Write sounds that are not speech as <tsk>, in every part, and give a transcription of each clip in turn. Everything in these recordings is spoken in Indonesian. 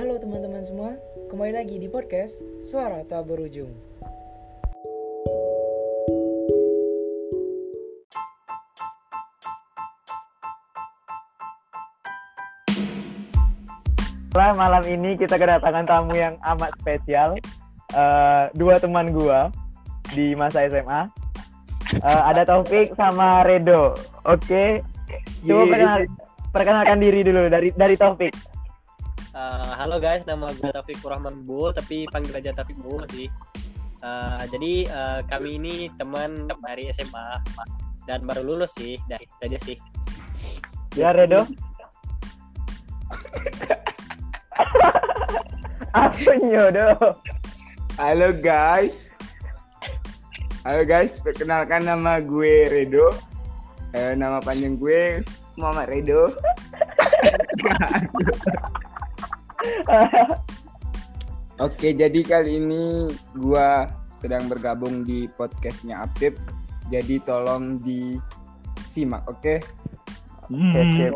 Halo teman-teman semua, kembali lagi di podcast Suara Tak Berujung. Setelah malam ini kita kedatangan tamu yang amat spesial. Eh, dua teman gua di masa SMA. Eh, ada Taufik sama Redo. Oke. Coba perkenal- perkenalkan diri dulu dari dari Taufik. Halo guys, nama gue Taufik Rahman Bu, tapi panggil aja Taufik Bu sih. Uh, jadi uh, kami ini teman dari SMA dan baru lulus sih, dari itu aja sih. Ya Redo. Apa nyodo? Halo guys. Halo guys, perkenalkan nama gue Redo. Eh, nama panjang gue Muhammad Redo. <laughs> <laughs> Oke, jadi kali ini gua sedang bergabung di podcastnya Apip. Jadi tolong disimak, oke? Oke, kira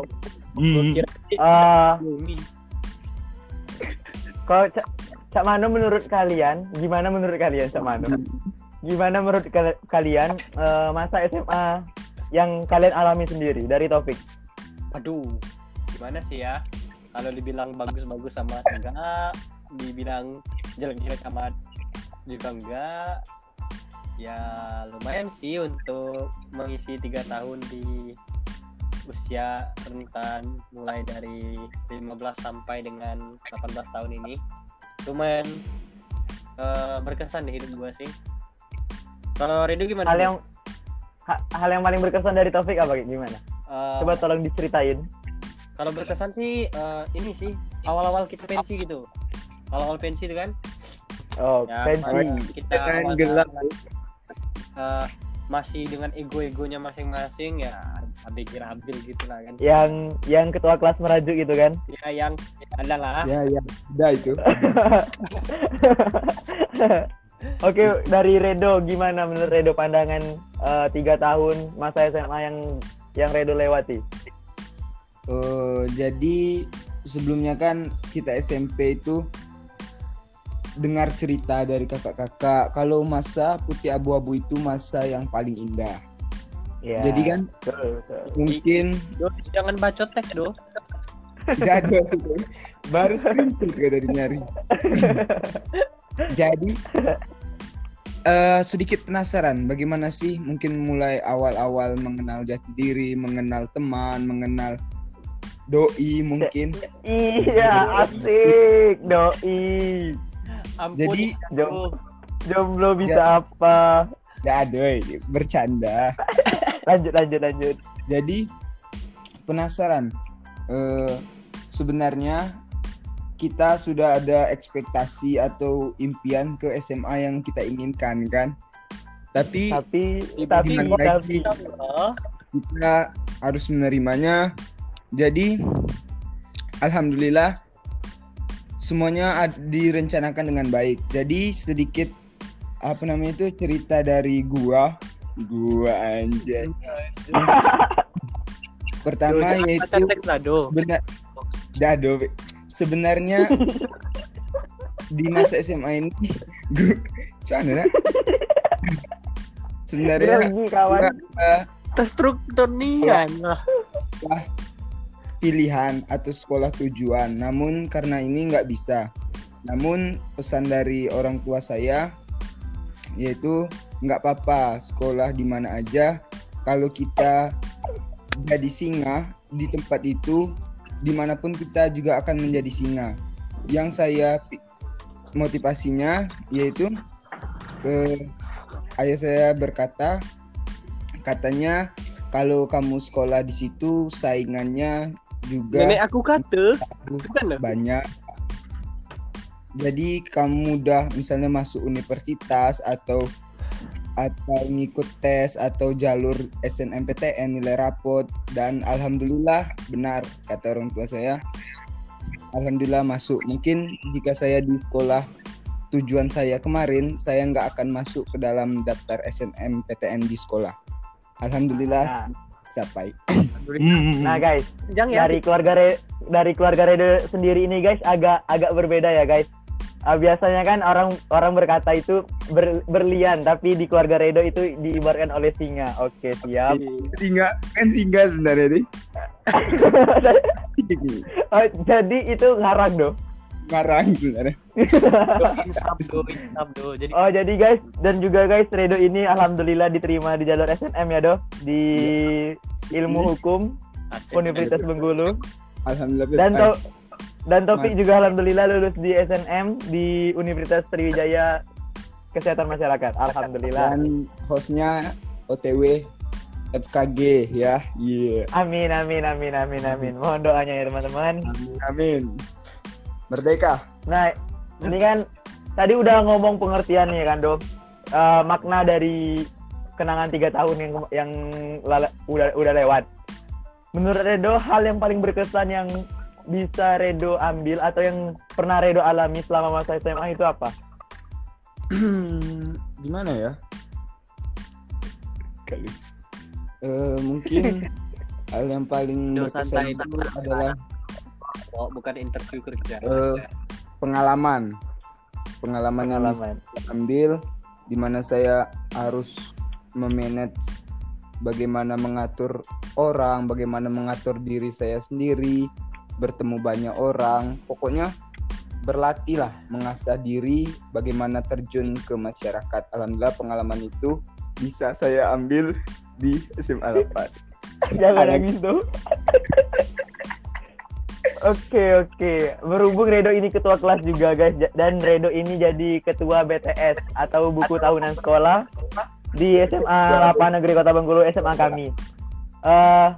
Eh, bumi. kalau Cak Cak Mano menurut kalian, gimana menurut kalian Cak Mano? Gimana menurut kal- kalian eh, masa SMA yang kalian alami sendiri dari Taufik? Aduh, gimana sih ya? Kalau dibilang bagus-bagus sama enggak, dibilang jelek-jelek sama juga enggak. Ya lumayan sih untuk mengisi tiga tahun di usia rentan mulai dari 15 sampai dengan 18 tahun ini. Lumayan eh, berkesan di hidup gua sih. Kalau Rido gimana? Hal yang ha- hal yang paling berkesan dari Taufik apa gimana? Eh, Coba tolong diceritain. Kalau berkesan sih eh, ini sih awal-awal kita pensi gitu. Awal-awal pensi itu kan Oh, ya, pensi. kita Kan awal- gelap. eh, masih dengan ego-egonya masing-masing ya abil-abil gitu lah kan. Yang yang ketua kelas merajuk gitu kan? Ya yang adalah Ya, ya, udah itu. <laughs> Oke, dari Redo gimana menurut Redo pandangan eh, tiga tahun masa SMA yang yang Redo lewati? Oh, jadi sebelumnya kan kita SMP itu dengar cerita dari kakak-kakak kalau masa putih abu-abu itu masa yang paling indah. Ya, Jadi kan betul, betul. mungkin Do, jangan bacot teks do. ada itu. baru gue dari nyari. Jadi eh, sedikit penasaran bagaimana sih mungkin mulai awal-awal mengenal jati diri, mengenal teman, mengenal doi <laughs> mungkin. Iya, asik, doi. Ampun. Jadi, Jom- Jomblo bisa apa? Tidak ada, woy. bercanda. <laughs> Lanjut, lanjut, lanjut. Jadi penasaran. Eh, sebenarnya kita sudah ada ekspektasi atau impian ke SMA yang kita inginkan kan. Tapi Tapi, tapi, tapi, lagi? Oh, kita harus menerimanya. Jadi alhamdulillah semuanya direncanakan dengan baik. Jadi sedikit apa namanya itu cerita dari gua, gua anjay. <laughs> Pertama do, yaitu lah benar dado sebenarnya <laughs> di masa SMA ini gue cuman sebenarnya grogi kawan. gua, Terstruktur nih ya. Pilihan atau sekolah tujuan. Namun karena ini nggak bisa. Namun pesan dari orang tua saya yaitu nggak apa-apa sekolah di mana aja. Kalau kita jadi singa di tempat itu, di mana pun kita juga akan menjadi singa. Yang saya motivasinya yaitu eh, ayah saya berkata, katanya kalau kamu sekolah di situ saingannya juga Nenek aku kata, bukan banyak. Jadi kamu udah misalnya masuk universitas atau atau ngikut tes atau jalur SNMPTN nilai rapot dan alhamdulillah benar kata orang tua saya. Alhamdulillah masuk. Mungkin jika saya di sekolah tujuan saya kemarin saya nggak akan masuk ke dalam daftar SNMPTN di sekolah. Alhamdulillah Nah, capai. nah guys, ya. dari keluarga Re- dari keluarga Redo sendiri ini guys agak agak berbeda ya guys. Ah, biasanya kan orang orang berkata itu ber- berlian, tapi di keluarga Redo itu diibaratkan oleh singa. Oke siap. Singa kan singa sebenarnya nih. <laughs> Oh, jadi itu ngarang dong. Ngarang sebenarnya. jadi Oh jadi guys dan juga guys Redo ini alhamdulillah diterima di jalur SNM ya doh di ilmu hukum asik. Universitas Bengkulu Alhamdulillah. dan to dan Topik juga alhamdulillah lulus di SNM di Universitas Sriwijaya Kesehatan Masyarakat. Alhamdulillah. dan hostnya OTW FKG ya. Iya. Amin amin amin amin amin. Mohon doanya ya teman-teman. Amin. Merdeka. Nah, ini kan tadi udah ngomong pengertian nih kan, Dok. Eh, makna dari kenangan tiga tahun yang yang lala- udah udah lewat. Menurut Redo, hal yang paling berkesan yang bisa Redo ambil atau yang pernah Redo alami selama masa SMA itu apa? <clears throat> Gimana ya? Kali. Eh, mungkin <laughs> hal yang paling berkesan santai, itu adalah oh, bukan interview kerja eh, pengalaman. Pengalaman yang Pengalaman. saya ambil di mana saya harus memanage bagaimana mengatur orang, bagaimana mengatur diri saya sendiri, bertemu banyak orang, pokoknya berlatih lah, mengasah diri, bagaimana terjun ke masyarakat. Alhamdulillah pengalaman itu bisa saya ambil di SMA 8. <laughs> Jangan nangis tuh. <laughs> Oke oke, berhubung Redo ini ketua kelas juga guys dan Redo ini jadi ketua BTS atau buku tahunan sekolah di SMA 8 Negeri Kota Bengkulu SMA kami. Eh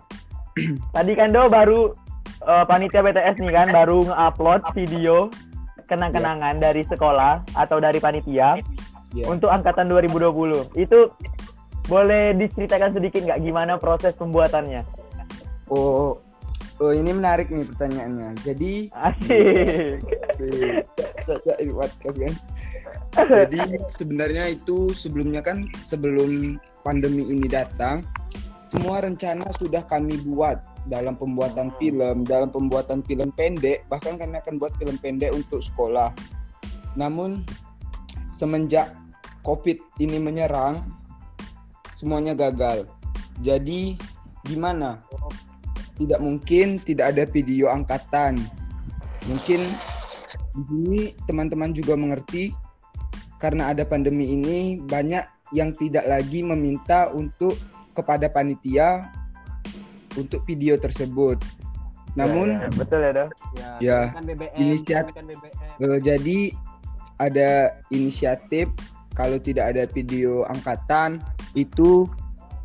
<clears throat> tadi kan Do baru eh, panitia BTS nih kan baru nge-upload video kenang-kenangan dari sekolah atau dari panitia Ya. untuk angkatan 2020. Itu boleh diceritakan sedikit nggak gimana proses pembuatannya? Oh, oh ini menarik nih pertanyaannya. Jadi Asik. si Caca ini podcast kan. Jadi sebenarnya itu sebelumnya kan sebelum pandemi ini datang, semua rencana sudah kami buat dalam pembuatan film, dalam pembuatan film pendek, bahkan kami akan buat film pendek untuk sekolah. Namun semenjak COVID ini menyerang, semuanya gagal. Jadi gimana? Tidak mungkin tidak ada video angkatan. Mungkin di sini teman-teman juga mengerti karena ada pandemi ini banyak yang tidak lagi meminta untuk kepada panitia untuk video tersebut. Namun Ya, ya, betul ya, Dok. ya, Ya, kan BBM inisiat- kan BBM eh, jadi ada inisiatif kalau tidak ada video angkatan itu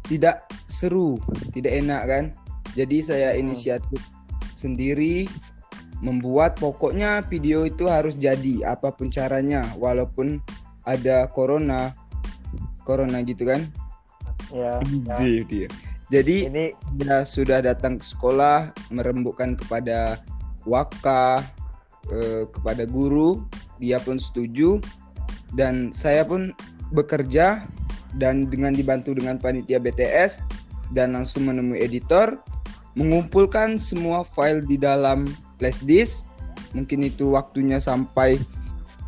tidak seru, tidak enak kan. Jadi saya inisiatif sendiri membuat pokoknya video itu harus jadi apa pun caranya walaupun ada corona corona gitu kan. Ya. Dia, dia. Jadi Ini dia sudah datang ke sekolah merembukkan kepada waka eh, kepada guru dia pun setuju dan saya pun bekerja dan dengan dibantu dengan panitia BTS dan langsung menemui editor mengumpulkan semua file di dalam flash disk mungkin itu waktunya sampai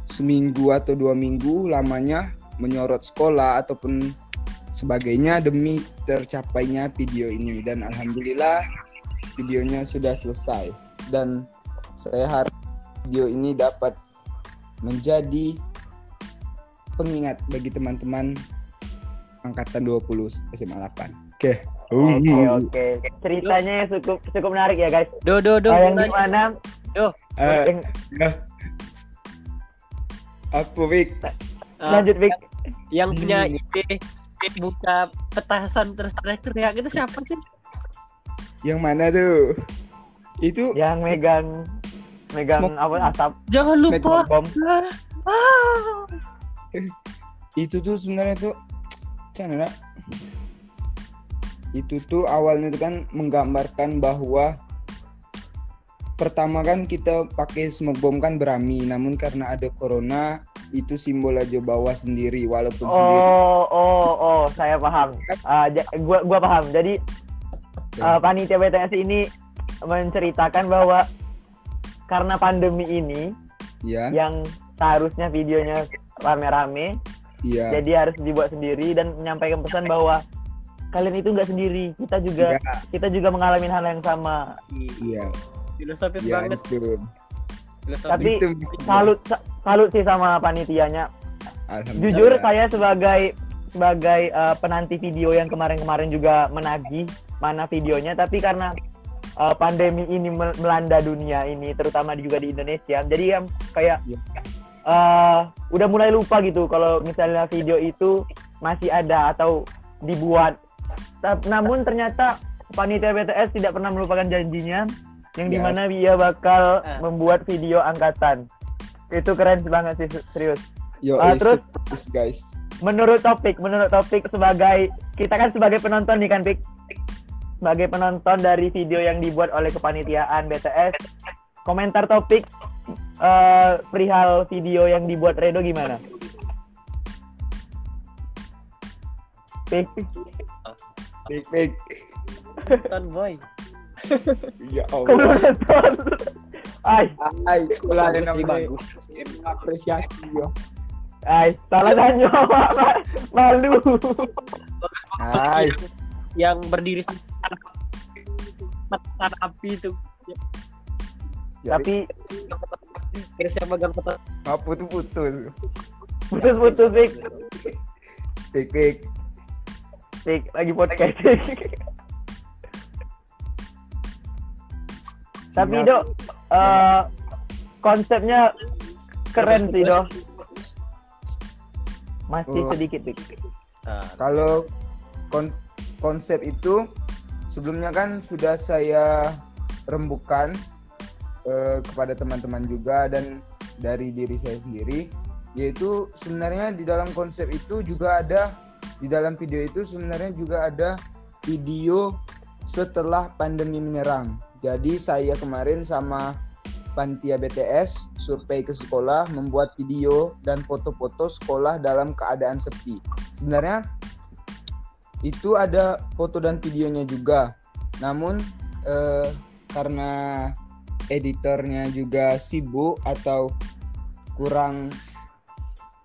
seminggu atau dua minggu lamanya menyorot sekolah ataupun sebagainya demi tercapainya video ini dan alhamdulillah videonya sudah selesai dan saya harap video ini dapat menjadi pengingat bagi teman-teman angkatan 20 SMA 8. Oke. Oke oke. Ceritanya cukup cukup menarik ya guys. do do do yang Eh, yang, ya. Apa Wik? Ah, lanjut Vic. yang punya ide buka petasan terus teriak-teriak itu siapa sih Yang mana tuh? Itu Yang megang megang Smoke. apa asap jangan lupa. Ah, ah. itu tuh sebenarnya tuh <tsk> Cana itu tuh awalnya itu kan menggambarkan bahwa pertama kan kita pakai smoke bomb kan berami namun karena ada corona itu simbol aja bawa sendiri walaupun sendiri Oh oh oh saya paham. Ah, ja- gua gua paham. Jadi eh, panitia BTS ini menceritakan bahwa karena pandemi ini Ya, yang seharusnya videonya rame-rame iya. jadi harus dibuat sendiri dan menyampaikan pesan bahwa kalian itu nggak sendiri kita juga Iya, kita juga mengalami hal yang sama iya. filosofis Iya, banget itu. filosofis Tapi Itu, salut sa- salut sih sama panitianya Alhamdulillah. jujur saya sebagai sebagai eh, penanti video yang kemarin-kemarin juga menagih mana videonya tapi karena eh, pandemi ini mel- melanda dunia ini terutama juga di Indonesia jadi yang kayak Iya. eh, udah mulai lupa gitu kalau misalnya video itu masih ada atau dibuat namun ternyata panitia BTS tidak pernah melupakan janjinya yang Yes. di mana dia bakal Ah. membuat video angkatan itu keren banget sih serius Yo, eh, terus- surprise, guys. menurut topik menurut topik sebagai kita kan sebagai penonton nih kan Pik sebagai penonton dari video yang dibuat oleh kepanitiaan BTS komentar topik eh, perihal video yang dibuat Redo gimana Pik Pik, pik. Ton boy. Ya Allah. ay Ay, kulang bagus bagus. Apresiasi yo. ay salah tanya malu. Ay, yang berdiri mata api itu. Tapi terus yang pegang kotak apa putus putus. putus-putus Pik Pik, pik. Pik lagi podcast Tapi. Dok, eh, konsepnya keren sih Dok. Masih Oh. sedikit Dik. nah, Kalau kon- konsep itu sebelumnya kan sudah saya rembukan eh, kepada teman-teman juga dan dari diri saya sendiri yaitu sebenarnya di dalam konsep itu juga ada di dalam video itu sebenarnya juga ada video setelah pandemi menyerang. Jadi saya kemarin sama Pantia BTS survei ke sekolah membuat video dan foto-foto sekolah dalam keadaan sepi. Sebenarnya itu ada foto dan videonya juga. Namun eh, karena editornya juga sibuk atau kurang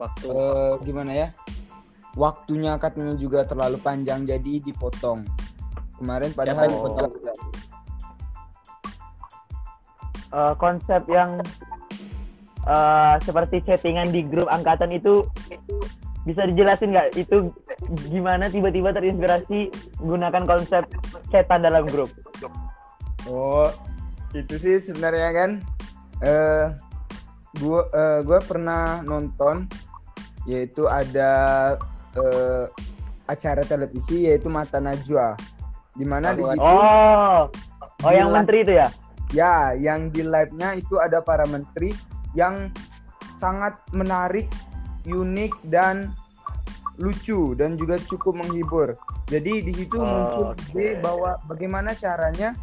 waktu eh, gimana ya? Waktunya katanya juga terlalu panjang jadi dipotong. Kemarin padahal yang potong? Eh, konsep yang eh, seperti chattingan di grup angkatan itu bisa dijelasin nggak? Itu gimana tiba-tiba terinspirasi gunakan konsep chatan dalam grup? Oh, itu sih sebenarnya kan eh gua eh, gua pernah nonton yaitu ada eh, acara televisi yaitu Mata Najwa. Di mana di situ Oh, oh yang menteri itu ya? ya yang di live-nya itu ada para menteri yang sangat menarik, unik dan lucu dan juga cukup menghibur. Jadi di situ Oh, muncul ide bahwa bagaimana caranya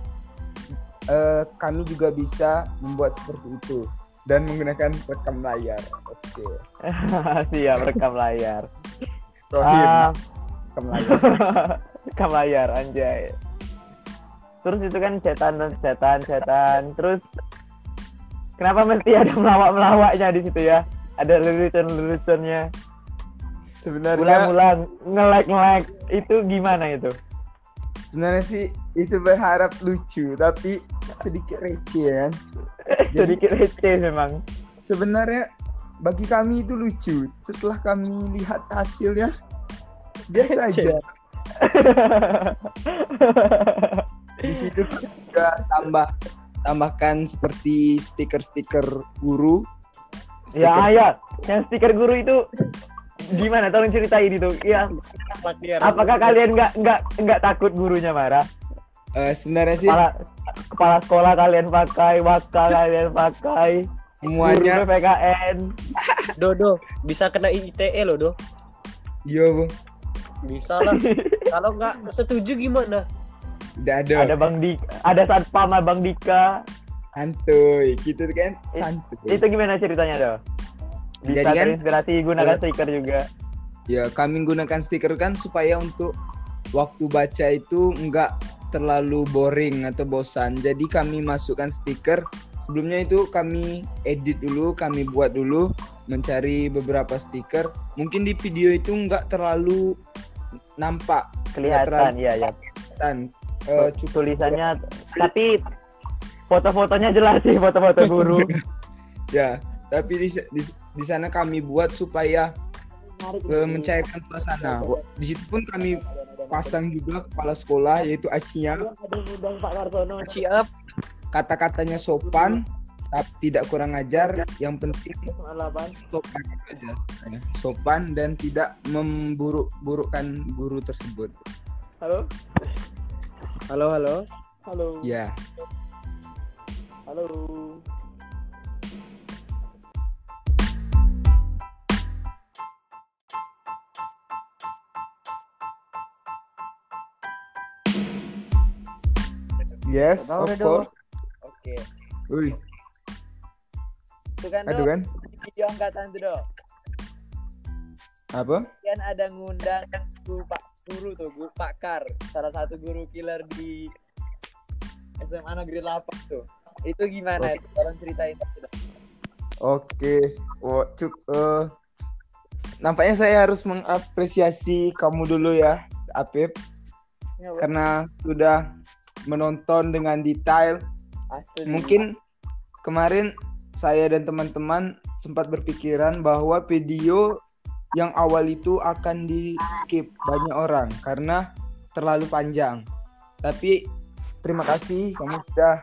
eh, kami juga bisa membuat seperti itu dan menggunakan rekam layar. Oke. <laughs> Siap rekam layar. Tohir, Ah, rekam layar. rekam <laughs> layar anjay. Terus itu kan setan dan setan setan. Terus kenapa mesti ada melawak-melawaknya di situ ya? Ada lelucon-leluconnya. Sebenarnya Ulang-ulang nge-like-nge-like itu gimana itu? sebenarnya sih itu berharap lucu tapi sedikit receh ya kan. <laughs> Jadi- Sedikit receh memang. sebenarnya bagi kami itu lucu. Setelah kami lihat hasilnya biasa <laughs> aja. Di situ juga tambah tambahkan seperti stiker-stiker guru. ya Stiker- ya, yang stiker guru itu gimana? Tolong ceritain itu. Ya, apakah kalian nggak nggak nggak takut gurunya marah? Eh, sebenarnya sih Kepala kepala sekolah kalian pakai, wakal kalian pakai, semuanya guru PKN. <laughs> Dodo bisa kena ITE loh do yo Bu. bisa lah <laughs> kalau nggak setuju gimana udah ada, ada Bang Dik, ada Satpam Bang Dika. santuy gitu kan santuy. Itu gimana ceritanya doh? Bisa Jadi kan- terinspirasi gunakan stiker juga. Ya, kami gunakan stiker kan supaya untuk waktu baca itu enggak terlalu boring atau bosan. Jadi kami masukkan stiker. Sebelumnya itu kami edit dulu, kami buat dulu, mencari beberapa stiker. Mungkin di video itu nggak terlalu nampak Kelihatan, terlalu- ya. dan eh, cukup Tulisannya tapi foto-fotonya jelas sih foto-foto <laughs> guru. ya. Tapi di, di, di sana kami buat supaya eh, mencairkan suasana. Di situ pun kami pasang juga kepala sekolah yaitu Asia. Siap. Kata-katanya sopan, tapi tidak kurang ajar. Yang penting sopan aja. Sopan dan tidak memburuk-burukkan guru tersebut. Halo. Halo, halo. Halo. Ya. Halo. Yes, Tahu of course. Oke. Wih, Itu kan aduh kan? video angkatan tuh dong. Apa? Kan ada ngundang guru Pak guru tuh, guru Pak Kar, salah satu guru killer di SMA Negeri 8 tuh. Itu gimana? itu? Tolong ceritain dong. Oke. Oh, cuk. eh, nampaknya saya harus mengapresiasi kamu dulu ya, Apip, Ya, karena sudah menonton dengan detail. Asli. Mungkin kemarin saya dan teman-teman sempat berpikiran bahwa video yang awal itu akan di skip banyak orang karena terlalu panjang. Tapi terima kasih kamu sudah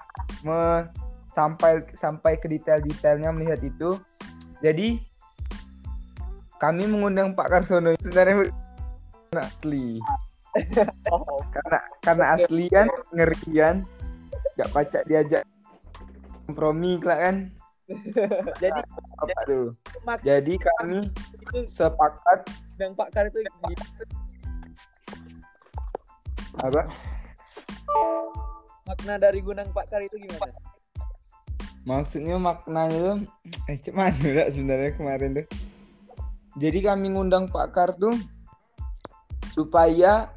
me- sampai sampai ke detail-detailnya melihat itu. Jadi kami mengundang Pak Karsono sebenarnya asli Oh, karena karena asli kan ngerian gak pacak diajak kompromi lah kan? <laughs> Jadi apa tuh? Jadi kami itu sepakat. Dan Pak Kar itu gimana? apa? Makna dari gunang Pak Kar itu gimana? maksudnya maknanya tuh eh cuman udah sebenarnya kemarin tuh jadi kami ngundang Pak Kar tuh supaya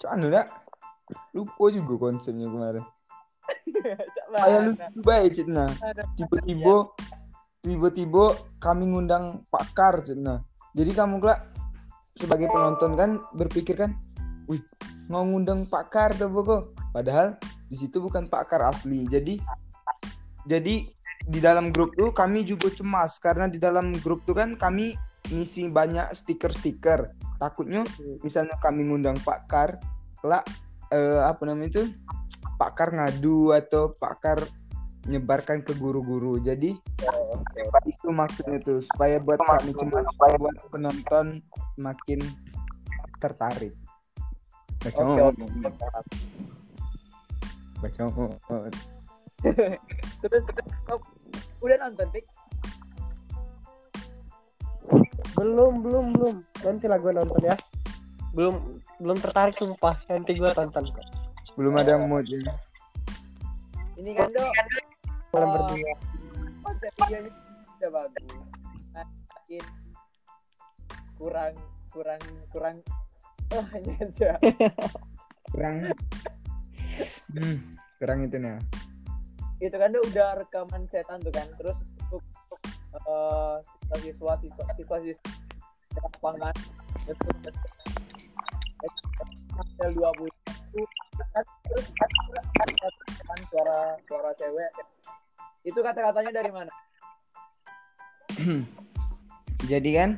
cuman udah lupa juga konsepnya kemarin kayak mana? lucu baik Citna Ada. tiba-tiba tiba-tiba kami ngundang pakar Cina. Jadi kamu kelak sebagai penonton kan berpikir kan, wih mau ngundang pakar tuh kok. Padahal di situ bukan pakar asli. Jadi jadi di dalam grup tuh kami juga cemas karena di dalam grup tuh kan kami ngisi banyak stiker-stiker. Takutnya misalnya kami ngundang pakar, kelak eh, apa namanya itu pakar ngadu atau pakar menyebarkan ke guru-guru. Jadi itu maksudnya tuh supaya buat kami cemas supaya buat penonton semakin tertarik. Baca oke. baca oh. <laughs> Terus oh, udah nonton Pik? Belum, belum, belum. Nanti lah gue nonton ya. Belum belum tertarik sumpah. Nanti gue tonton. Belum ada mood ya. Ini kan dong Malam Oh. berdua. konsep videonya udah bagus. Nah, mungkin kurang kurang kurang oh hanya aja. Kurang hmm, kurang itu nih. ya. itu kan udah rekaman setan tuh kan terus untuk eh, siswa siswa siswa siswa. Lapangan itu hasil dua puluh itu kan terus kan suara suara cewek. Itu kata-katanya dari mana? <clears throat> Jadi kan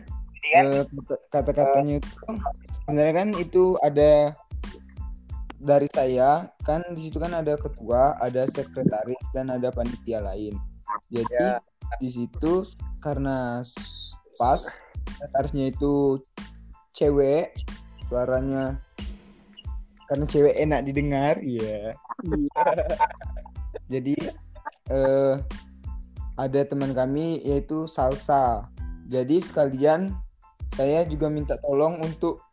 eh, kata- kata-katanya itu sebenarnya kan itu ada dari saya kan di situ kan ada ketua, ada sekretaris dan ada panitia lain. Jadi Ya. Di situ karena pas sekretarisnya itu cewek, suaranya karena cewek enak didengar, iya. <laughs> Jadi eh ada teman kami yaitu Salsa. Jadi sekalian saya juga minta tolong untuk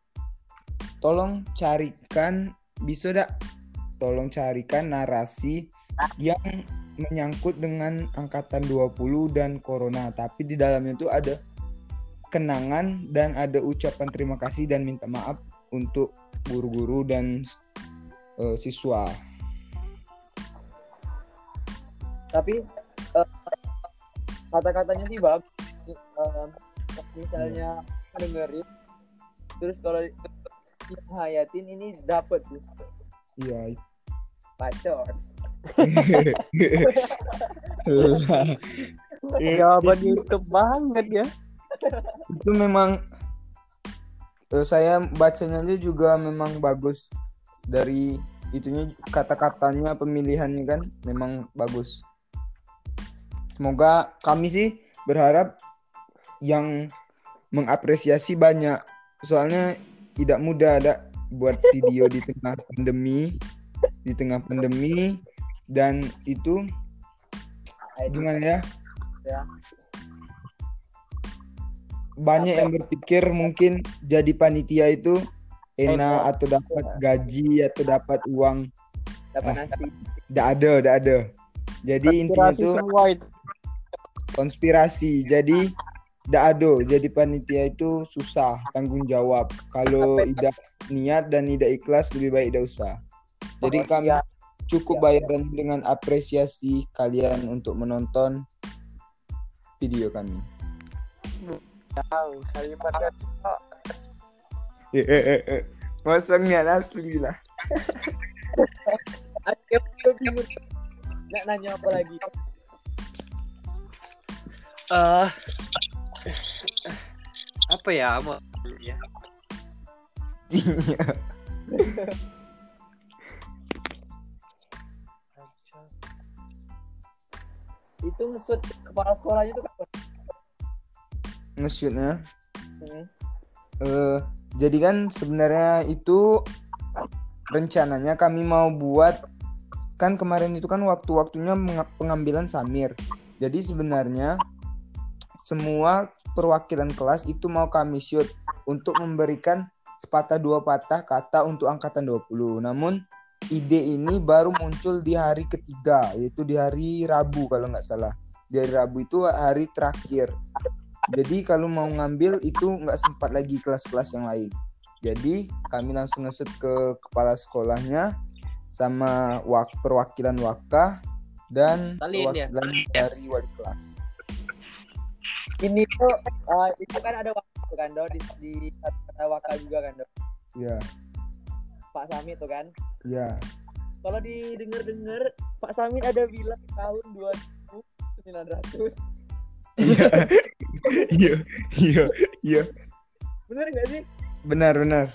tolong carikan bisa dak tolong carikan narasi yang menyangkut dengan angkatan 20 dan corona. Tapi di dalamnya itu ada kenangan dan ada ucapan terima kasih dan minta maaf untuk guru-guru dan eh, siswa. tapi eh, kata-katanya sih bagus. Eh, misalnya dengerin terus kalau hayatin ini dapet tuh. Iya. bacot. Eh, Jawaban YouTube banget ya. itu memang eh, saya bacanya aja juga memang bagus. Dari itunya kata-katanya pemilihannya kan memang bagus. Semoga kami sih berharap yang mengapresiasi banyak. Soalnya tidak mudah ada buat video di tengah pandemi di tengah pandemi dan itu gimana ya? Ya. banyak yang berpikir mungkin jadi panitia itu enak atau dapat gaji atau dapat uang. Dapat Ah. nasi. tidak ada tidak ada. Jadi intinya itu. konspirasi. Jadi tidak ada. Jadi panitia itu susah tanggung jawab. Kalau tidak niat dan tidak ikhlas lebih baik tidak usah. Jadi kami iya. Cukup Iya. bayaran dengan apresiasi kalian untuk menonton video kami Kalimatnya Masangnya asli lah. <laughs> Ayo, ayo, bingung. nggak nanya apa lagi eh apa ya mau <laughs> ya <laughs> itu ngesut kepala sekolahnya tuh kapan Nge-shootnya. Hmm. Eh, jadi kan sebenarnya itu rencananya kami mau buat kan kemarin itu kan waktu-waktunya pengambilan samir. Jadi sebenarnya semua perwakilan kelas itu mau kami shoot untuk memberikan sepatah dua patah kata untuk angkatan 20. Namun ide ini baru muncul di hari ketiga yaitu di hari Rabu kalau nggak salah. Di hari Rabu itu hari terakhir. Jadi kalau mau ngambil itu nggak sempat lagi kelas-kelas yang lain. Jadi kami langsung ngeset ke kepala sekolahnya sama wak perwakilan waka dan Taliin ya? perwakilan dari wali kelas. ini tuh eh, itu kan ada waktu kan do di, di kata waka juga kan do Iya, Pak Samit tuh kan? Iya. kalau didengar-dengar Pak Samit ada bilang tahun 2900 Iya, iya, iya. bener nggak sih? Benar, benar.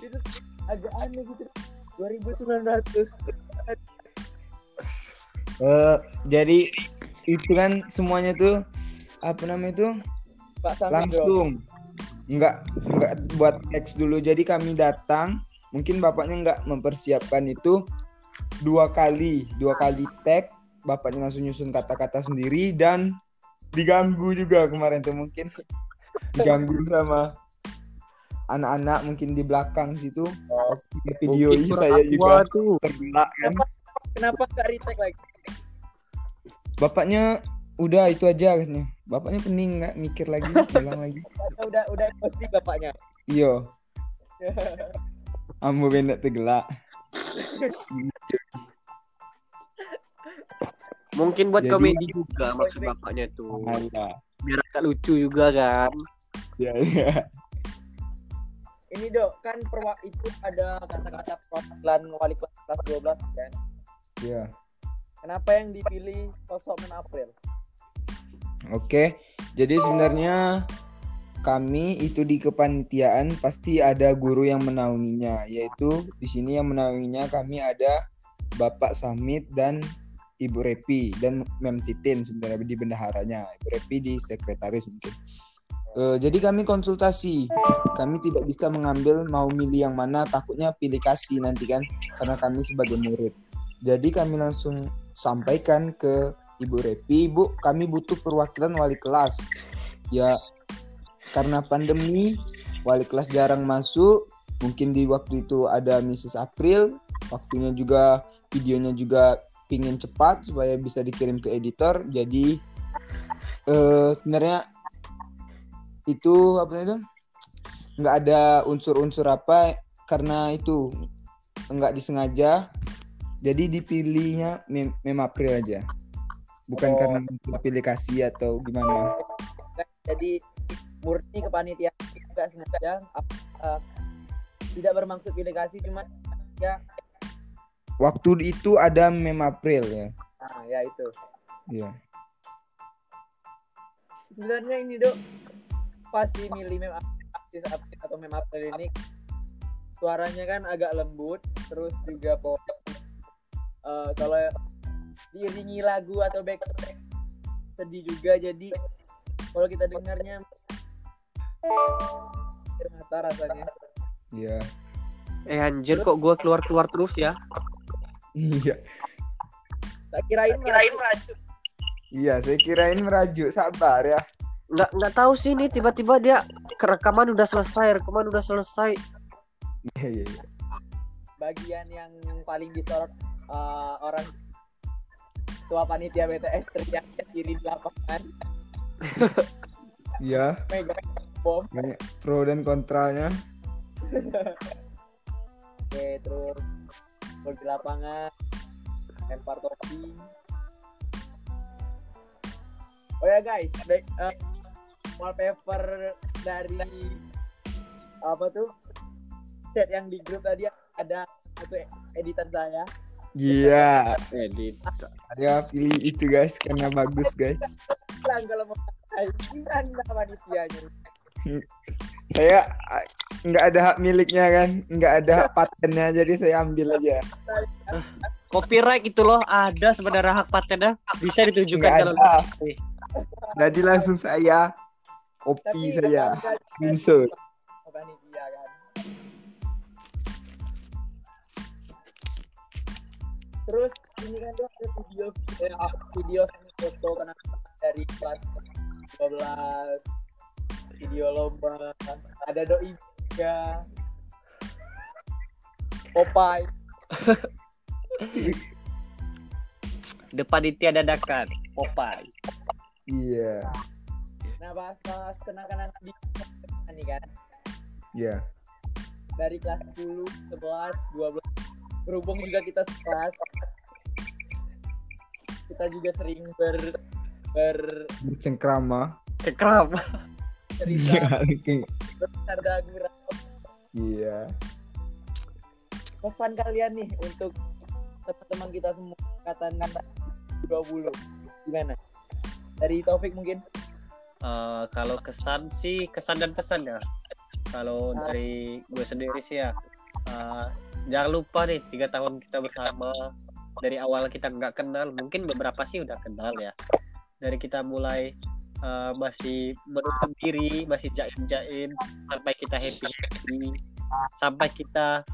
itu agak aneh gitu. 2900 Eh, jadi itu kan semuanya tuh apa namanya tuh Pak Samit bro. langsung nggak nggak buat teks dulu. Jadi kami datang mungkin bapaknya nggak mempersiapkan itu dua kali dua kali tag bapaknya langsung nyusun kata-kata sendiri dan diganggu juga kemarin tuh mungkin. Diganggu sama anak-anak mungkin di belakang situ. Video ini saya juga tuh. tergelak kan. Kenapa nggak retake lagi? Bapaknya udah itu aja katanya bapaknya pening nggak mikir lagi ulang lagi. <laughs> Udah udah emosi bapaknya. Iyo <laughs> ambo benek tegelak mungkin buat Jadi- komedi juga maksud bapaknya tuh Alah. biar agak lucu juga kan. Ya ya ini dok kan perwa itu ada kata-kata perwakilan wali kelas kelas 12 kan? Ya kenapa yang dipilih sosok men April? Oke. Jadi sebenarnya kami itu di kepanitiaan pasti ada guru yang menaunginya yaitu di sini yang menaunginya kami ada Bapak Samit dan Ibu Repi dan Mem Titin sebenarnya di bendaharanya Ibu Repi di sekretaris mungkin. Eh, jadi kami konsultasi. Kami tidak bisa mengambil mau milih yang mana takutnya pilih kasih nanti kan karena kami sebagai murid. Jadi kami langsung sampaikan ke Ibu Repi Bu kami butuh perwakilan wali kelas. Ya karena pandemi wali kelas jarang masuk. Mungkin di waktu itu ada Mrs. April waktunya juga videonya juga pingin cepat supaya bisa dikirim ke editor. Jadi eh sebenarnya itu apa itu? Nggak ada unsur-unsur apa karena itu enggak disengaja. Jadi dipilihnya mem, mem April aja. Bukan Oh. karena aplikasi atau gimana. Jadi murni kepanitiaan tidak sengaja uh, tidak bermaksud pilih kasih cuma ya. Waktu itu ada mem April ya? Nah ya itu. Iya. Sebenarnya ini dok pasti milih mem artis atau mem April ini suaranya kan agak lembut terus juga pop Eh, kalau diiringi lagu atau back sedih juga. Jadi kalau kita dengarnya air mata rasanya. Iya. Eh anjir kok gua keluar-keluar terus ya? iya. Tak kirain kirain iya saya kirain merajuk sabar ya. Nggak nggak tahu sih ini. Tiba-tiba dia kerekaman udah selesai, rekaman udah selesai. iya iya iya. bagian yang paling disorot eh, orang tua panitia BTS teriak kiri di lapangan. Iya. Mega bom banyak pro dan kontranya. Oke terus gol di lapangan. Lempar topi. Oh ya guys back, eh, wallpaper dari apa tuh? Chat yang di grup tadi ada satu editan saya. Iya. Edit. saya pilih itu guys karena bagus guys. Bilang kalau mau gimana panitianya saya nggak ada hak miliknya kan? Nggak ada hak patennya jadi saya ambil aja. Copyright itu loh. Ada sebenarnya hak patennya bisa ditujukan Nggak ada. jadi langsung saya kopi saya screenshot panitia kan? Terus ini kan tuh ada video eh, video sama foto kenapa dari kelas 12 video lomba ada doi juga. Popeye. <laughs> Depan itu dadakan Popeye. iya. Nah bahas-bahas kenang-kenang di nih kan? Iya. Dari kelas 10, 11, 12 berhubung juga kita sekelas. Kita juga sering ber ber bercengkrama. Cekram. Cerita bercanda gurau. Iya. Pesan kalian nih untuk teman-teman kita semua angkatan 20 gimana? Dari Taufik mungkin. Eh, kalau kesan sih kesan dan pesan ya. Kalau Ah. dari gue sendiri sih ya. eh, jangan lupa nih tiga tahun kita bersama. Dari awal kita nggak kenal mungkin beberapa sih udah kenal ya. Dari kita mulai eh, masih menutup diri masih jaim-jaim sampai kita happy happy. Sampai kita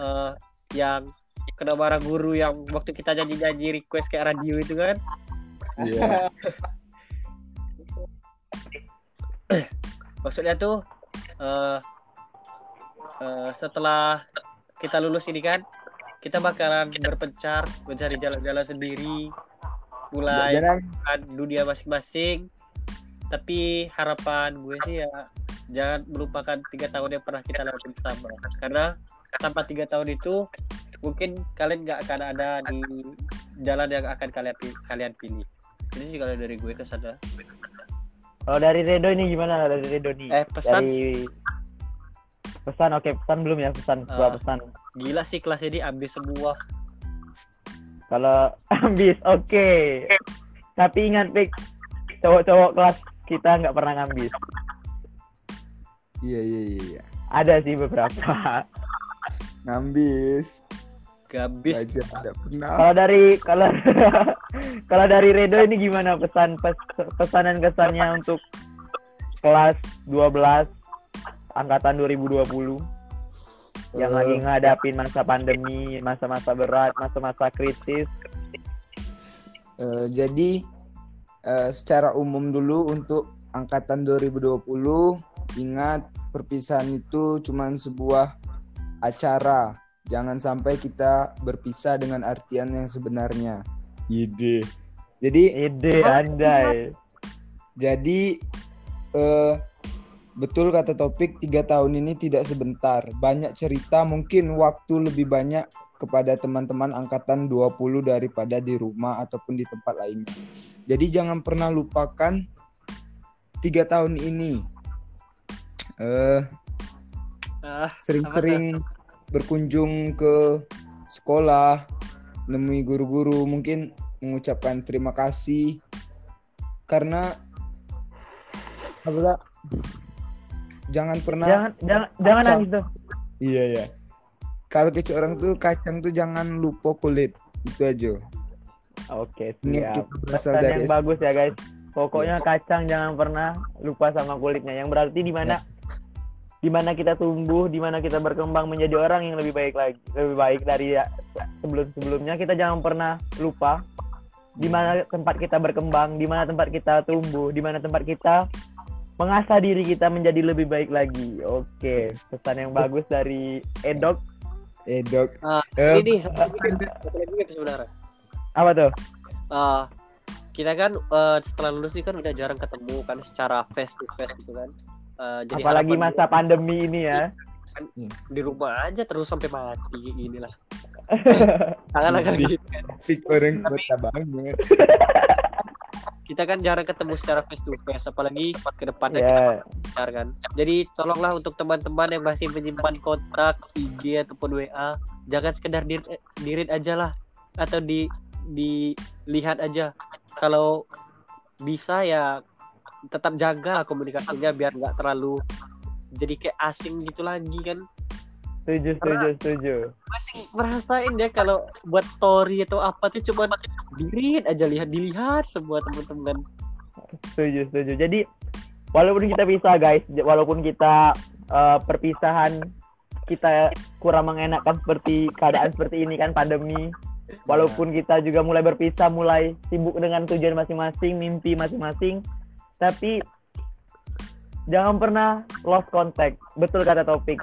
eh, yang kena marah guru yang waktu kita nyanyi-nyanyi request kayak radio itu kan. Iya. <laughs> Maksudnya tuh eh eh, setelah kita lulus ini kan kita bakalan berpencar mencari jalan-jalan sendiri mulai jangan dunia masing-masing. Tapi harapan gue sih ya jangan melupakan tiga tahun yang pernah kita lalui bersama. Karena tanpa tiga tahun itu mungkin kalian nggak akan ada di jalan yang akan kalian kalian pilih. Ini sih kalau dari gue ke sana Kalau dari Redo ini gimana? Dari Redo nih? Eh, pesan- Dari pesan oke pesan belum ya? Pesan Ah. gua pesan. gila sih kelas ini ambis semua Kalau <laughs> ambis oke. Tapi ingat Pik, cowok-cowok kelas kita nggak pernah ngambis. iya iya iya iya. Ada sih beberapa. <laughs> ngambis gabis aja tidak pernah Kalau dari kalau <laughs> kalau dari Redo ini gimana pesan pes- pesanan kesannya untuk kelas 12 angkatan 2020 yang Eh, lagi ngadapin masa pandemi, masa-masa berat, masa-masa kritis. Eh, jadi eh, secara umum dulu untuk angkatan 2020 ingat perpisahan itu cuma sebuah acara. Jangan sampai kita berpisah dengan artian yang sebenarnya. Ide. Jadi Ide andai. jadi eh betul kata topik tiga tahun ini tidak sebentar. Banyak cerita mungkin waktu lebih banyak kepada teman-teman angkatan 20 daripada di rumah ataupun di tempat lainnya. Jadi jangan pernah lupakan tiga tahun ini. Eh Ah, sering-sering berkunjung ke sekolah, nemui guru-guru, mungkin mengucapkan terima kasih karena apa? Jangan pernah jangan jangan jangan nangis tuh. Iya ya kalau kecil orang tuh kacang tuh jangan lupa kulit. Itu aja. Oke siap. Pesan dari yang S- bagus ya guys. Pokoknya kacang jangan pernah lupa sama kulitnya. Yang berarti di mana di mana kita tumbuh di mana kita berkembang menjadi orang yang lebih baik lagi lebih baik dari ya, sebelum sebelumnya kita jangan pernah lupa di mana tempat kita berkembang di mana tempat kita tumbuh di mana tempat kita mengasah diri kita menjadi lebih baik lagi oke pesan yang bagus dari Edok dok Ah, Eh, ini nih satu lagi satu lagi nih sebenarnya. apa tuh Ah, kita kan eh, setelah lulus ini kan udah jarang ketemu kan secara face to face gitu kan. Eh, jadi apalagi masa pandemi ini ya gua di rumah aja terus sampai mati gini lah. <laughs> Tangan agak Di- gitu kan. orang kota banget Kita kan jarang ketemu secara face to face apalagi ke depannya kita ya pacar kan. Jadi tolonglah untuk teman-teman yang masih menyimpan kontak IG ataupun WA, jangan sekedar di dirit aja lah atau di dilihat aja. Kalau bisa ya tetap jaga komunikasinya biar nggak terlalu jadi kayak asing gitu lagi kan. Setuju setuju setuju. Masih ngerasain ya kalau buat story atau apa tuh cuma dirit aja lihat dilihat semua teman-teman. setuju setuju. Jadi walaupun kita bisa guys walaupun kita eh, perpisahan kita kurang mengenakan seperti keadaan seperti ini kan pandemi. Walaupun kita juga mulai berpisah mulai sibuk dengan tujuan masing-masing mimpi masing-masing tapi jangan pernah lost contact. Betul kata topik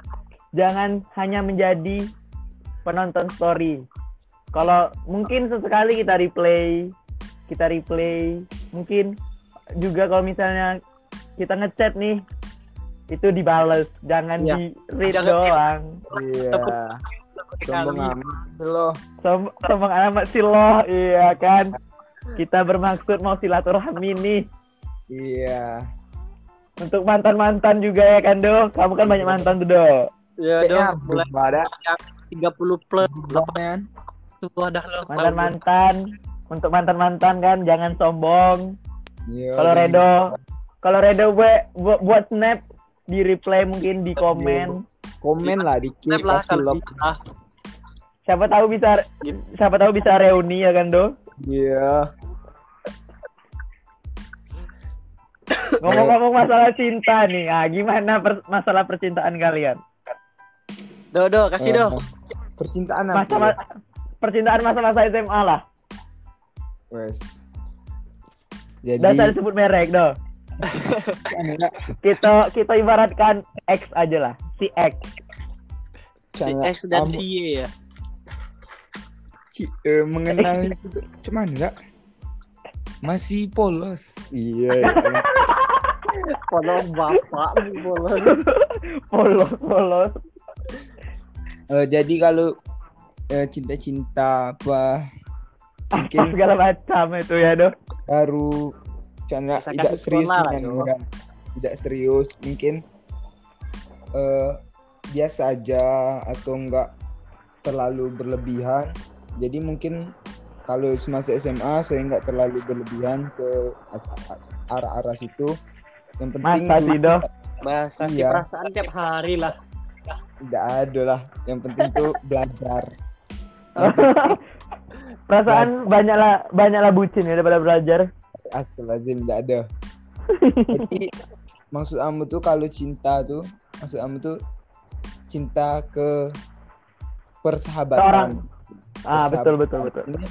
jangan hanya menjadi penonton story. Kalau mungkin sesekali kita replay kita replay. Mungkin juga kalau misalnya kita ngechat nih itu dibales. Jangan Ya. di read Jangan- doang. Iya. Sombong amat sih lo. Som- sombong amat sih loh iya kan? Kita bermaksud mau silaturahmi nih. Iya. Untuk mantan mantan juga ya kan do kamu kan banyak mantan tuh do Ya dong, mulai ada. 30 plus. Men. Tua dah lo. mantan mantan untuk mantan mantan kan jangan sombong. Iya, kalau bener. Redo kalau Redo buat buat, buat snap di reply mungkin di komen. komen lah dikit Snap lah kasih kalau love. ah, siapa tahu bisa siapa tahu bisa reuni ya kan do? Iya. Ngomong-ngomong masalah cinta nih ah gimana per- masalah percintaan kalian Do, do, kasih do. Eh, percintaan apa? Masa ma- percintaan masa-masa SMA lah. Wes. Jadi dan saya sebut merek do <laughs> kita kita ibaratkan X aja lah si X. Si X dan si Y ya. Ci- eh, mengenal itu cuman enggak? Masih polos. Iya iya. <laughs> Kalau bapak boleh. <laughs> polos polos Eh, jadi kalau eh, cinta-cinta apa apa mungkin segala macam itu ya do baru karena tidak serius dengan orang. tidak serius mungkin eh biasa aja atau enggak terlalu berlebihan jadi mungkin kalau semasa SMA saya enggak terlalu berlebihan ke arah-arah situ yang penting masa sih do Masa sih Iya. perasaan tiap hari lah. Tidak ada lah. Yang penting tuh <laughs> belajar. <laughs> Perasaan banyaklah banyaklah bucin ya daripada belajar. Astagfirullahaladzim tidak ada. Jadi maksud kamu tuh kalau cinta tuh maksud kamu tuh cinta ke persahabatan. Ah betul betul betul. Ini,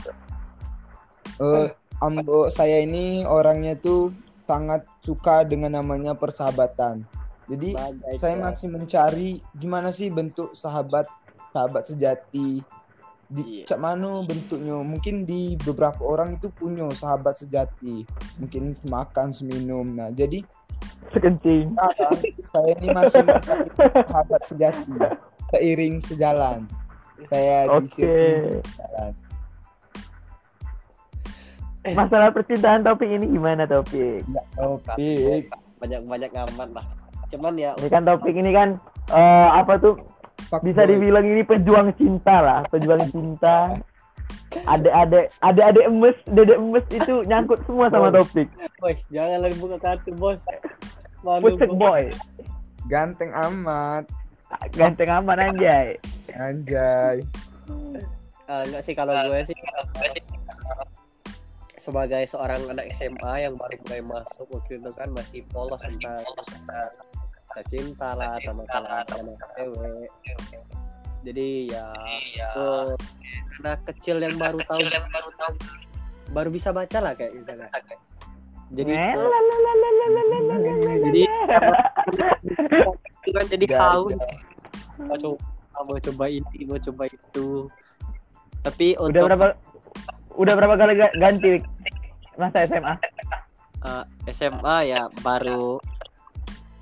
eh, ambo saya ini orangnya tuh sangat suka dengan namanya persahabatan jadi Bagai saya masih mencari gimana sih bentuk sahabat sahabat sejati. Di Iya. cak mano bentuknya mungkin di beberapa orang itu punya sahabat sejati. Mungkin semakan seminum. Nah jadi Sekencing. sekarang saya ini masih mencari sahabat sejati. Seiring sejalan. Saya di Oke. sirkuit jalan. Masalah percintaan topik ini gimana topik? topik. Banyak banyak aman lah cuman ya Ini kan topik ini kan eh, apa tuh? Bisa Fuckboy. dibilang ini pejuang cinta lah, pejuang cinta. Adek-adek, adek-adek emes, dedek emes itu nyangkut semua sama topik. Woi, jangan lagi buka kartu bos Pucet boy, ganteng amat. Ganteng aman anjay. anjay. Ah, enggak sih kalau gue sih. Sebagai seorang anak SMA yang baru mulai masuk waktu itu kan masih polos tentang saya cinta lah sama salah sama cewek. jadi ya, jadi ya oh, anak kecil yang baru tahu. yang baru tahu. Baru bisa baca lah kayak gitu kan. Eh, jadi jadi kan jadi haus. Mau coba mau coba ini mau coba itu. Tapi untuk... udah berapa udah berapa kali ganti masa SMA uh, eh, SMA ya baru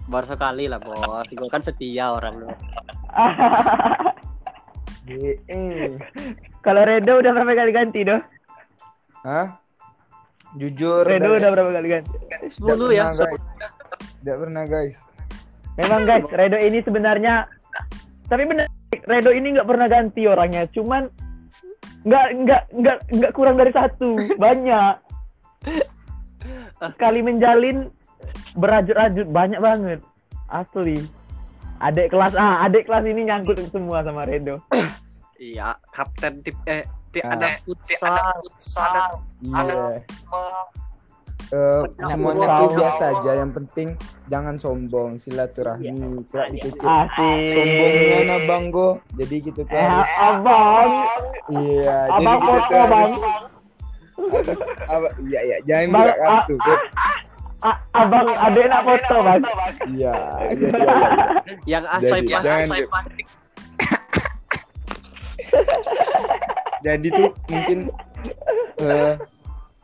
baru sekali lah bos gue kan setia orang lu <laughs> Eh, Kalau Redo udah berapa kali ganti doh? Hah? Jujur Redo udah berapa kali ganti? sepuluh ya. Tidak pernah guys. Memang guys, Redo ini sebenarnya tapi benar Redo ini nggak pernah ganti orangnya, cuman nggak nggak nggak nggak kurang dari satu, banyak. <laughs> Sekali menjalin berajut-ajut banyak banget, asli. Adik kelas ah, adik kelas ini nyangkut semua sama Redo. iya kapten tip eh tip Ah. ada futsal Iya. Eh, semuanya tuh biasa aja. Yang penting jangan sombong, silaturahmi, tidak dikecil. Asik. Sombongnya nah banggo. Jadi kita tuh Eh, harus abang, iya. Jadi abang kita foto tuh bang. harus harus apa? Iya iya. Jangan buka kartu. Abang adek nak foto bang. Iya. Iya <laughs> iya. iya. yang asai Jadi, pas asai plastik <laughs> Jadi tuh mungkin eh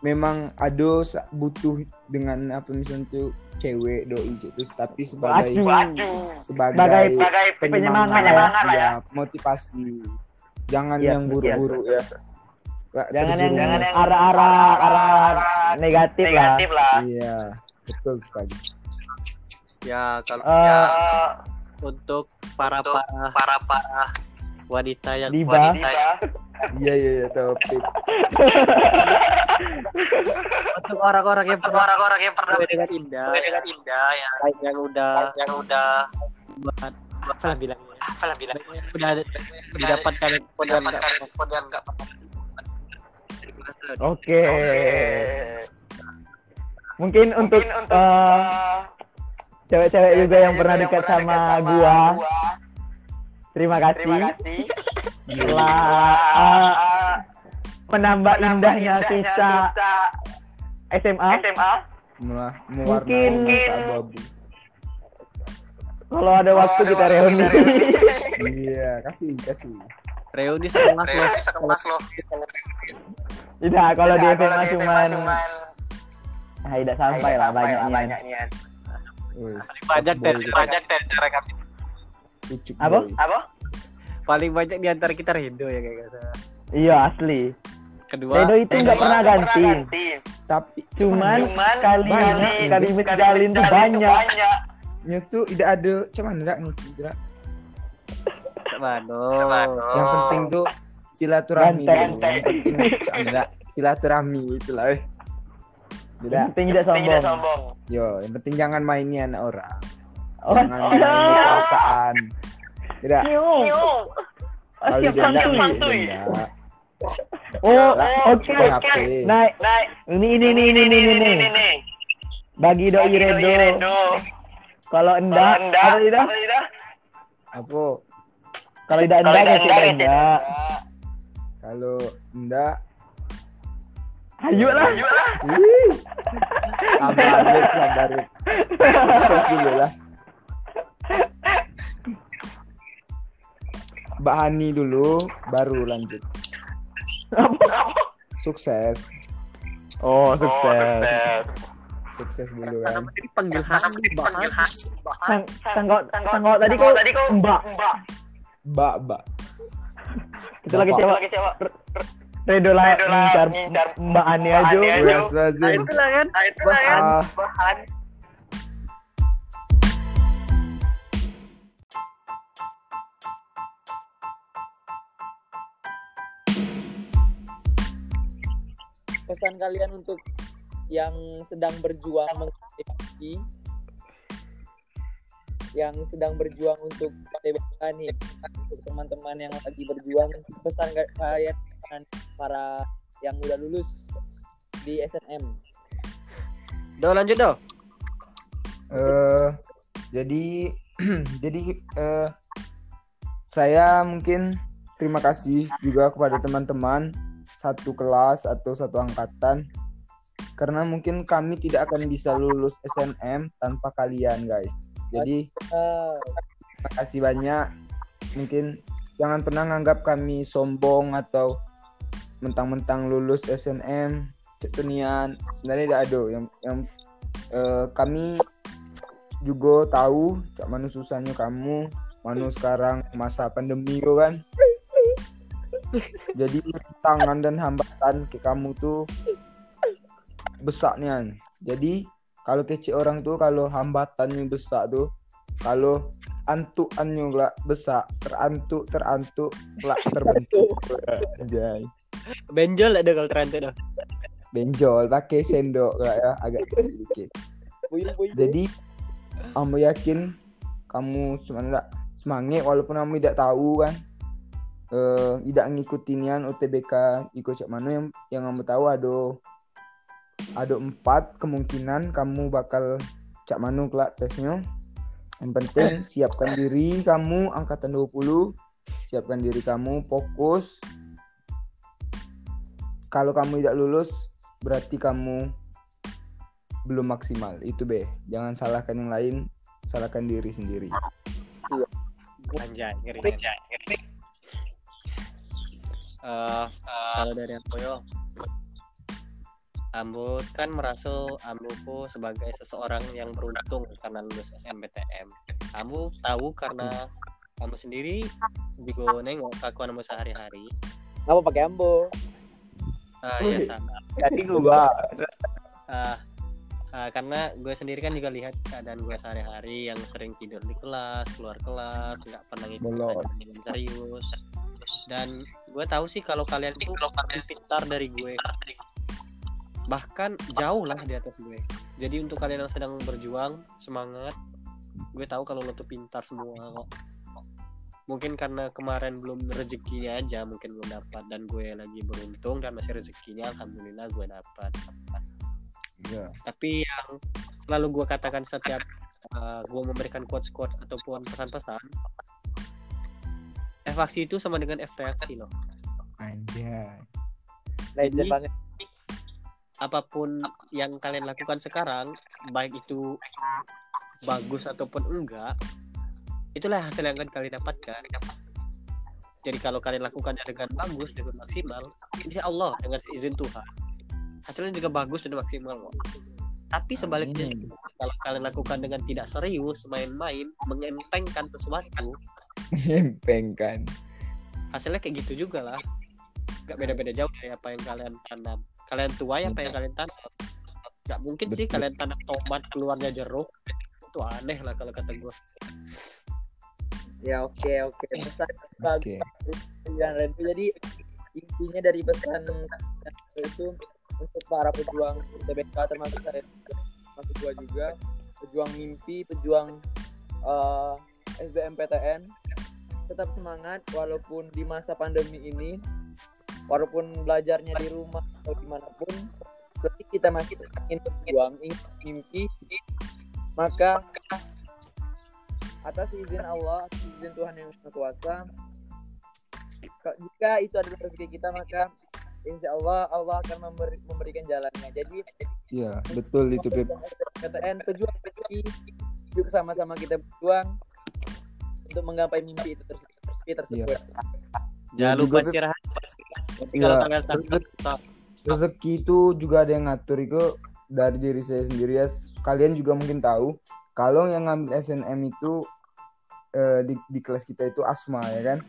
memang ado butuh dengan apa misalnya tuh cewek doi itu tapi sebagai Aduh. sebagai, Sebagai penyemangat lah ya. ya, motivasi. Jangan Iya, yang buru-buru ya. Jangan yang jangan terjerumus. yang arah-arah arah negatif, lah. Iya, betul sekali. ya kalau Eh, untuk para para para para wanita yang Diva. wanita yang Iya iya iya topik. <laughs> untuk orang-orang yang pernah orang-orang yang pernah dengan indah. dengan indah ya. Yang udah yang udah buat apa lah bilang apa lah bilang udah didapatkan pun yang enggak pun Oke. Okay. Okay. Mungkin, Mungkin untuk, uh, cewek-cewek uh, juga yang pernah dekat sama, sama gua. gua. Terima kasih. Terima kasih. Gila. uh, menambah, menambah indahnya sisa SMA. SMA. Mulah, Mungkin kalau ada waktu oh, kita reuni. Iya, kasih, kasih. Reuni sekelas loh. Sekelas loh. Tidak, kalau di SMA cuman Ah, tidak sampai lah banyaknya. Wes, banyak dari banyak dari cara kami Apa? boy. paling banyak di antara kita Rido ya kayak gitu Iya asli. kedua Redo itu nggak pernah ganti. Tapi Cuman kali Banyak, kali ini. menjalin tuh banyak. nya tuh tidak ada cuman enggak nih tidak. Mano Yang penting tuh silaturahmi. Enggak silaturahmi itulah tidak. Yang penting tidak sombong. tidak sombong. yo yang penting jangan mainnya anak orang. Oh, jangan iya. oh, mainin oh. perasaan. Tidak. Kalau oh, tidak Oh, oke. Okay. Naik, ini ini ini ini ini ini. ini. Bagi doi redo. Kalau anda, kalau tidak, apa? Kalau tidak ya tidak tidak. Ya kalau enggak, Ayo lah. Ih. sabar, Beb, sabar. Beb. Sukses dulu lah. Mbak Hani dulu, baru lanjut. Sukses, Oh, sukses. sukses dulu kan. Tadi panggil Hani, bahan. Sang, sanggau, sanggau tadi kau, mbak. Mbak, Mbak. Kita lagi coba. Redo lah ngincar Mbak Ani aja. Yes, Wazim. Itulah kan. Ah, pesan kalian untuk yang sedang berjuang mengeksekusi yang sedang berjuang untuk TBK nih. Untuk teman-teman yang lagi berjuang pesan ka- kalian dengan para yang udah lulus di SNM Do lanjut do. eh, jadi <clears throat> jadi eh, saya mungkin terima kasih juga kepada teman-teman satu kelas atau satu angkatan. Karena mungkin kami tidak akan bisa lulus SNM tanpa kalian guys jadi terima kasih banyak. Mungkin jangan pernah nganggap kami sombong atau mentang-mentang lulus SNM ketunian sebenarnya tidak ada. Yang yang eh, kami juga tahu cak mana susahnya kamu mana sekarang masa pandemi kan? Jadi tangan dan hambatan ke kamu tuh besar nian jadi kalau kecil orang tuh kalau hambatannya besar tuh kalau antukannya lah besar terantuk terantuk lah <laughs> terbentuk. Anjay. Benjol ada kalau terantai do. benjol pakai sendok lah ya agak sedikit jadi kamu yakin kamu sebenarnya semangat walaupun kamu tidak tahu kan? Eh tidak ngikutinian UTBK ikut cak mana yang yang kamu tahu ada ada empat kemungkinan kamu bakal cak mana kelak tesnya. Yang penting siapkan diri kamu angkatan 20 siapkan diri kamu fokus. Kalau kamu tidak lulus berarti kamu belum maksimal. Itu be. Jangan salahkan yang lain salahkan diri sendiri. Anjay, ngeri. Anjay. Eh, kalau dari aku yo, Ambo kan merasa Ambo sebagai seseorang yang beruntung karena lulus SMPTN. Kamu tahu karena kamu sendiri juga nengok kelakuan kamu sehari-hari. apa pakai ambo Ah, ya sama. jadi gua Ah, ah, karena gue sendiri kan juga lihat keadaan gue sehari-hari yang sering tidur di kelas, keluar kelas, nggak pernah dengan serius. Dan gue tahu sih kalau kalian tuh lebih pintar dari gue, bahkan jauh lah di atas gue. Jadi untuk kalian yang sedang berjuang, semangat. Gue tahu kalau lo tuh pintar semua kok. Mungkin karena kemarin belum rezekinya aja, mungkin belum dapat dan gue lagi beruntung dan masih rezekinya, alhamdulillah gue dapat ya tapi yang selalu gue katakan setiap gue memberikan quotes quotes ataupun pesan-pesan evaksi itu sama dengan F reaksi loh anjay legend banget apa pun yang kalian lakukan sekarang baik itu bagus ataupun enggak itulah hasil yang akan kalian dapatkan jadi kalau kalian lakukan dengan bagus dengan maksimal insya Allah dengan izin Tuhan hasilnya juga bagus dan maksimal kok tapi sebaliknya Amin. kalau kalian lakukan dengan tidak serius main-main mengentengkan sesuatu Nyempengkan. hasilnya kayak gitu juga lah nggak beda-beda jauh dari apa yang kalian tanam kalian tuai apa yang kalian tanam nggak mungkin sih Betul. kalian tanam tomat keluarnya jeruk. Itu aneh lah kalau kata gue ya oke oke. Pesan dan Rendu jadi intinya dari pesan itu untuk para pejuang TBK termasuk saya termasuk gua juga pejuang mimpi pejuang eh, SBMPTN tetap semangat walaupun di masa pandemi ini walaupun belajarnya di rumah atau di mana pun berarti kita masih ingin berjuang ingin mimpi maka atas izin Allah atas izin Tuhan yang Maha Kuasa jika itu adalah rezeki kita maka insya Allah Allah akan memberi, memberikan jalannya jadi Iya, betul itu Pep. PTN pejuang mimpi yuk sama-sama kita berjuang untuk menggapai mimpi itu tersebut tersebut. Jangan Ya, lupa juga, Beb. istirahat. Iya. kalau sakit, tetap rezeki itu juga ada yang ngatur itu dari diri saya sendiri ya. Kalian juga mungkin tahu kalau yang ngambil SNM itu eh, di, di kelas kita itu Asma ya kan?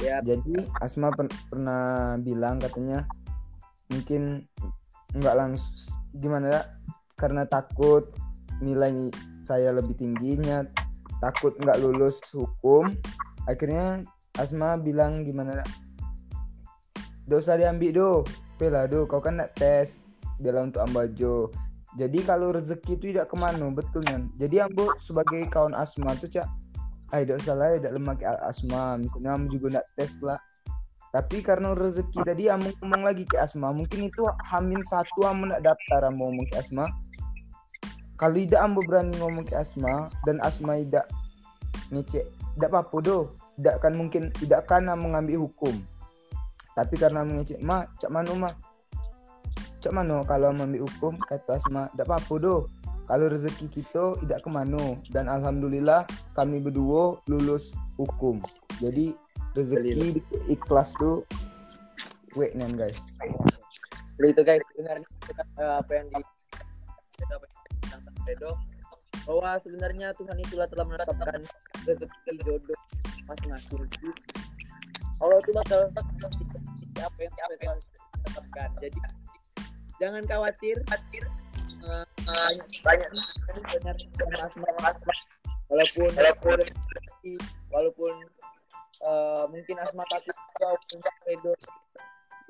Ya. jadi Asma pen- pernah bilang katanya mungkin nggak langsung gimana ya? Karena takut nilai saya lebih tingginya takut nggak lulus hukum. Akhirnya Asma bilang gimana ya? Dosa diambil do Pela do kau kan nak tes dalam untuk ambajo jadi kalau rezeki itu tidak ke mana betul kan? Jadi ambo sebagai kawan asma tuh cak ah tidak salah tidak lemah ke asma. Misalnya ambo juga nak tes lah. Tapi karena rezeki tadi ambo ngomong lagi ke asma. Mungkin itu hamin satu ambo nak daftar ambo ngomong ke asma. Kalau tidak ambo berani ngomong ke asma dan asma tidak ngecek. Tidak apa-apa do tidak kan mungkin tidak kan mengambil hukum tapi karena mengecek ma cak mano ma. Cak mano kalau ambil hukum kata asma tidak apa-apa do kalau rezeki kita tidak ke mana dan alhamdulillah kami berdua lulus hukum. Jadi rezeki ikhlas tuh wait nen guys. Jadi itu guys. Sebenarnya eh, apa yang di bahwa sebenarnya Tuhan itulah telah menetapkan rezeki jodoh masing-masing. Allah itulah telah apa yang telah tetapkan. Jadi jangan khawatir. Eh, banyak banyak benar asma walaupun walaupun walaupun eh, mungkin asma takut walaupun Redo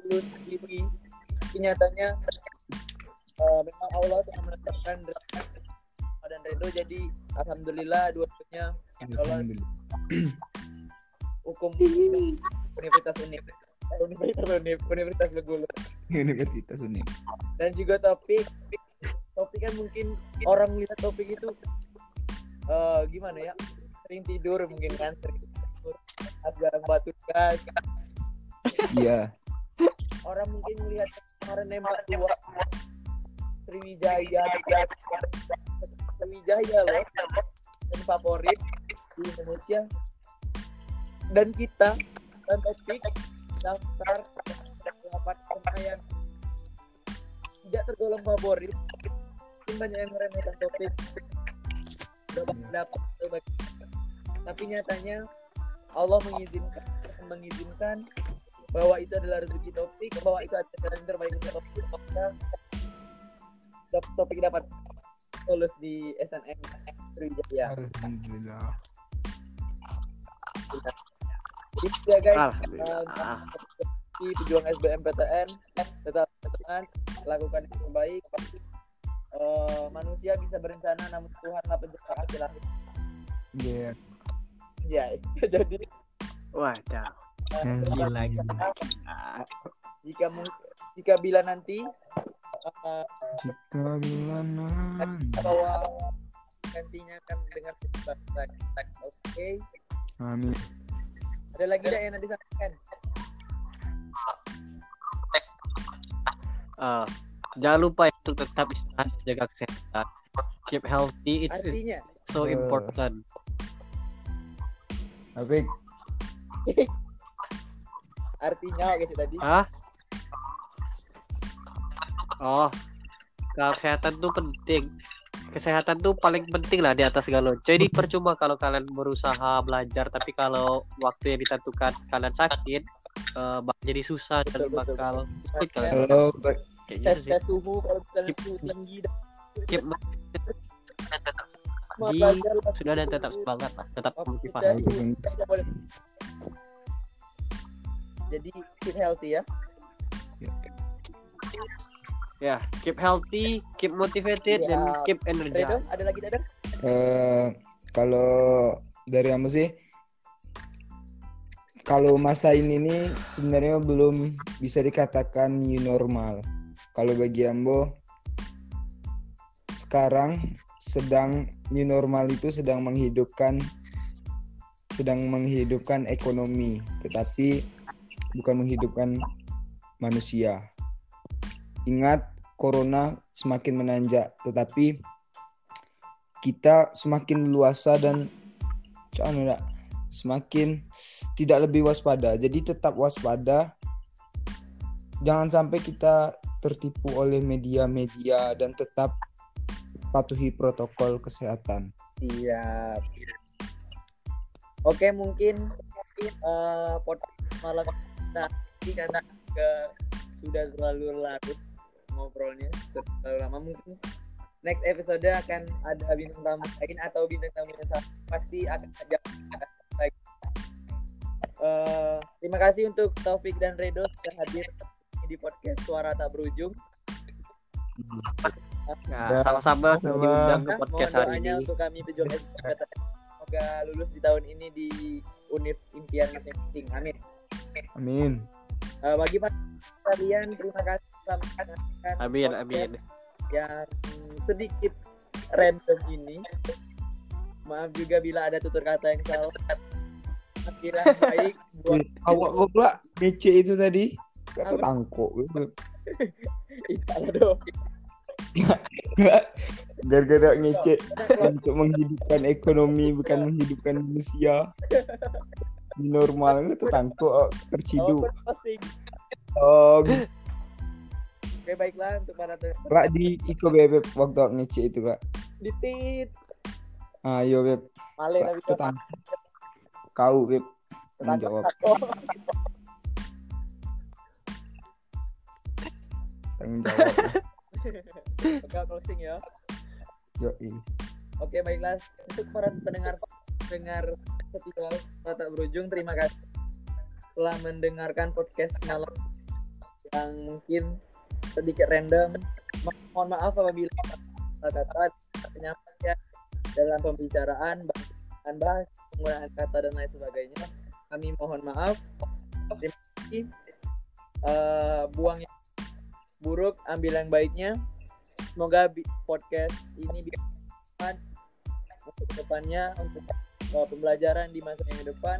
lulus sendiri kenyataannya eh, memang Allah telah menetapkan dan Redo jadi alhamdulillah dua-duanya alhamdulillah <clears throat> hukum Universitas Unip. Eh, Universitas Unip Universitas Begulu Universitas Unik dan juga topik topik kan mungkin orang lihat topik itu eh, gimana ya? Sering tidur mungkin kan sering tidur. Agak batu kan. Iya. Orang mungkin melihat kemarin nembak tua Sriwijaya. Sriwijaya loh. Dan favorit di Indonesia dan kita dan topik daftar delapan yang tidak tergolong favorit. Mungkin banyak yang meremehkan topik dapat dapat tapi nyatanya Allah mengizinkan mengizinkan bahwa itu adalah rezeki topik bahwa itu adalah yang terbaik untuk topik maka top- topik dapat lulus di SNM Sriwijaya. Alhamdulillah itu ya guys Alhamdulillah. di pejuang SBMPTN tetap teman lakukan yang terbaik. Eh, manusia bisa berencana namun Tuhan lah pencipta hasil akhir iya. Ya <laughs> jadi. Wadah. eh, Gila, jika- gila. jika jika bila nanti eh, jika bila nanti. bahwa nantinya akan dengar kita oke. Amin ada lagi tidak yang nanti sampaikan Eh, jangan lupa ya untuk tetap istirahat jaga kesehatan. Keep healthy. It's, artinya so Eh. important. Apik artinya sih tadi Hah? Oh, kesehatan tuh penting. Kesehatan tuh paling penting lah di atas segala. Jadi <laughs> percuma kalau kalian berusaha belajar, tapi kalau waktu yang ditentukan kalian sakit, eh, bak- jadi susah dan Betul, betul, bakal sulit kalian. tes gitu tes suhu kalau misalnya suhu tinggi dan <laughs> Keep <laughs> semua Di- sudah dan tetap semangat lah, tetap motivasi. dan- jadi keep healthy ya Ya, keep healthy, keep motivated, dan Siap. keep energized. ada lagi dadang eh kalau dari kamu sih kalau masa ini nih sebenarnya belum bisa dikatakan new normal. Kalau bagi Ambo sekarang sedang new normal itu sedang menghidupkan sedang menghidupkan ekonomi, tetapi bukan menghidupkan manusia. Ingat corona semakin menanjak, tetapi kita semakin luasa dan dak, semakin tidak lebih waspada. Jadi tetap waspada. Jangan sampai kita tertipu oleh media-media dan tetap patuhi protokol kesehatan. Siap. Oke, mungkin eh podcast malam kita ini karena sudah terlalu larut ngobrolnya, sudah terlalu lama mungkin next episode akan ada bintang tamu lain atau bintang tamu yang sama pasti akan ada lagi. Eh, terima kasih untuk Taufik dan Redo sudah hadir di podcast Suara Tak Berujung. Nah, sama-sama Sama. diundang ke podcast hari ini. untuk kami pejuang. Semoga lulus di tahun ini di univ impian masing-masing. Amin. Amin. Eh, bagi kalian terima kasih Amin, amin. yang sedikit random ini. Maaf juga bila ada tutur kata yang salah. Kira baik buat Awak goblok ngece itu tadi. Kata. <laughs> Iqbal dong. <laughs> Gara-gara ngece untuk menghidupkan ekonomi bukan menghidupkan manusia. <laughs> Normal itu tangkuk oh, terciduk. Oh. Oh, <laughs> Oke baiklah untuk para Kak di Iko bebek waktu ngece itu kak. ditit Ayo beb, male Kak, tapi tetang. Kau beb, tanggung jawab, tanggung jawab. <laughs> Oke closing ya. Yoi. Oke baiklah untuk para pendengar pendengar setia tak berujung terima kasih telah mendengarkan podcast malam yang mungkin sedikit random. Mohon maaf apabila kata penyampaian dalam pembicaraan bahkan bahas penggunaan kata dan lain sebagainya. Kami mohon maaf. Terima kasih. Eh, buang yang buruk, ambil yang baiknya. Semoga podcast ini bisa untuk ke depannya untuk uh, pembelajaran di masa yang depan.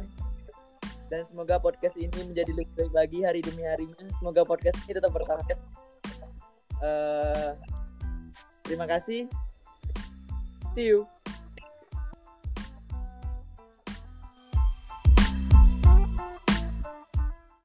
Dan semoga podcast ini menjadi lebih baik lagi hari demi harinya. Semoga podcast ini tetap bertahan Uh, terima kasih. See you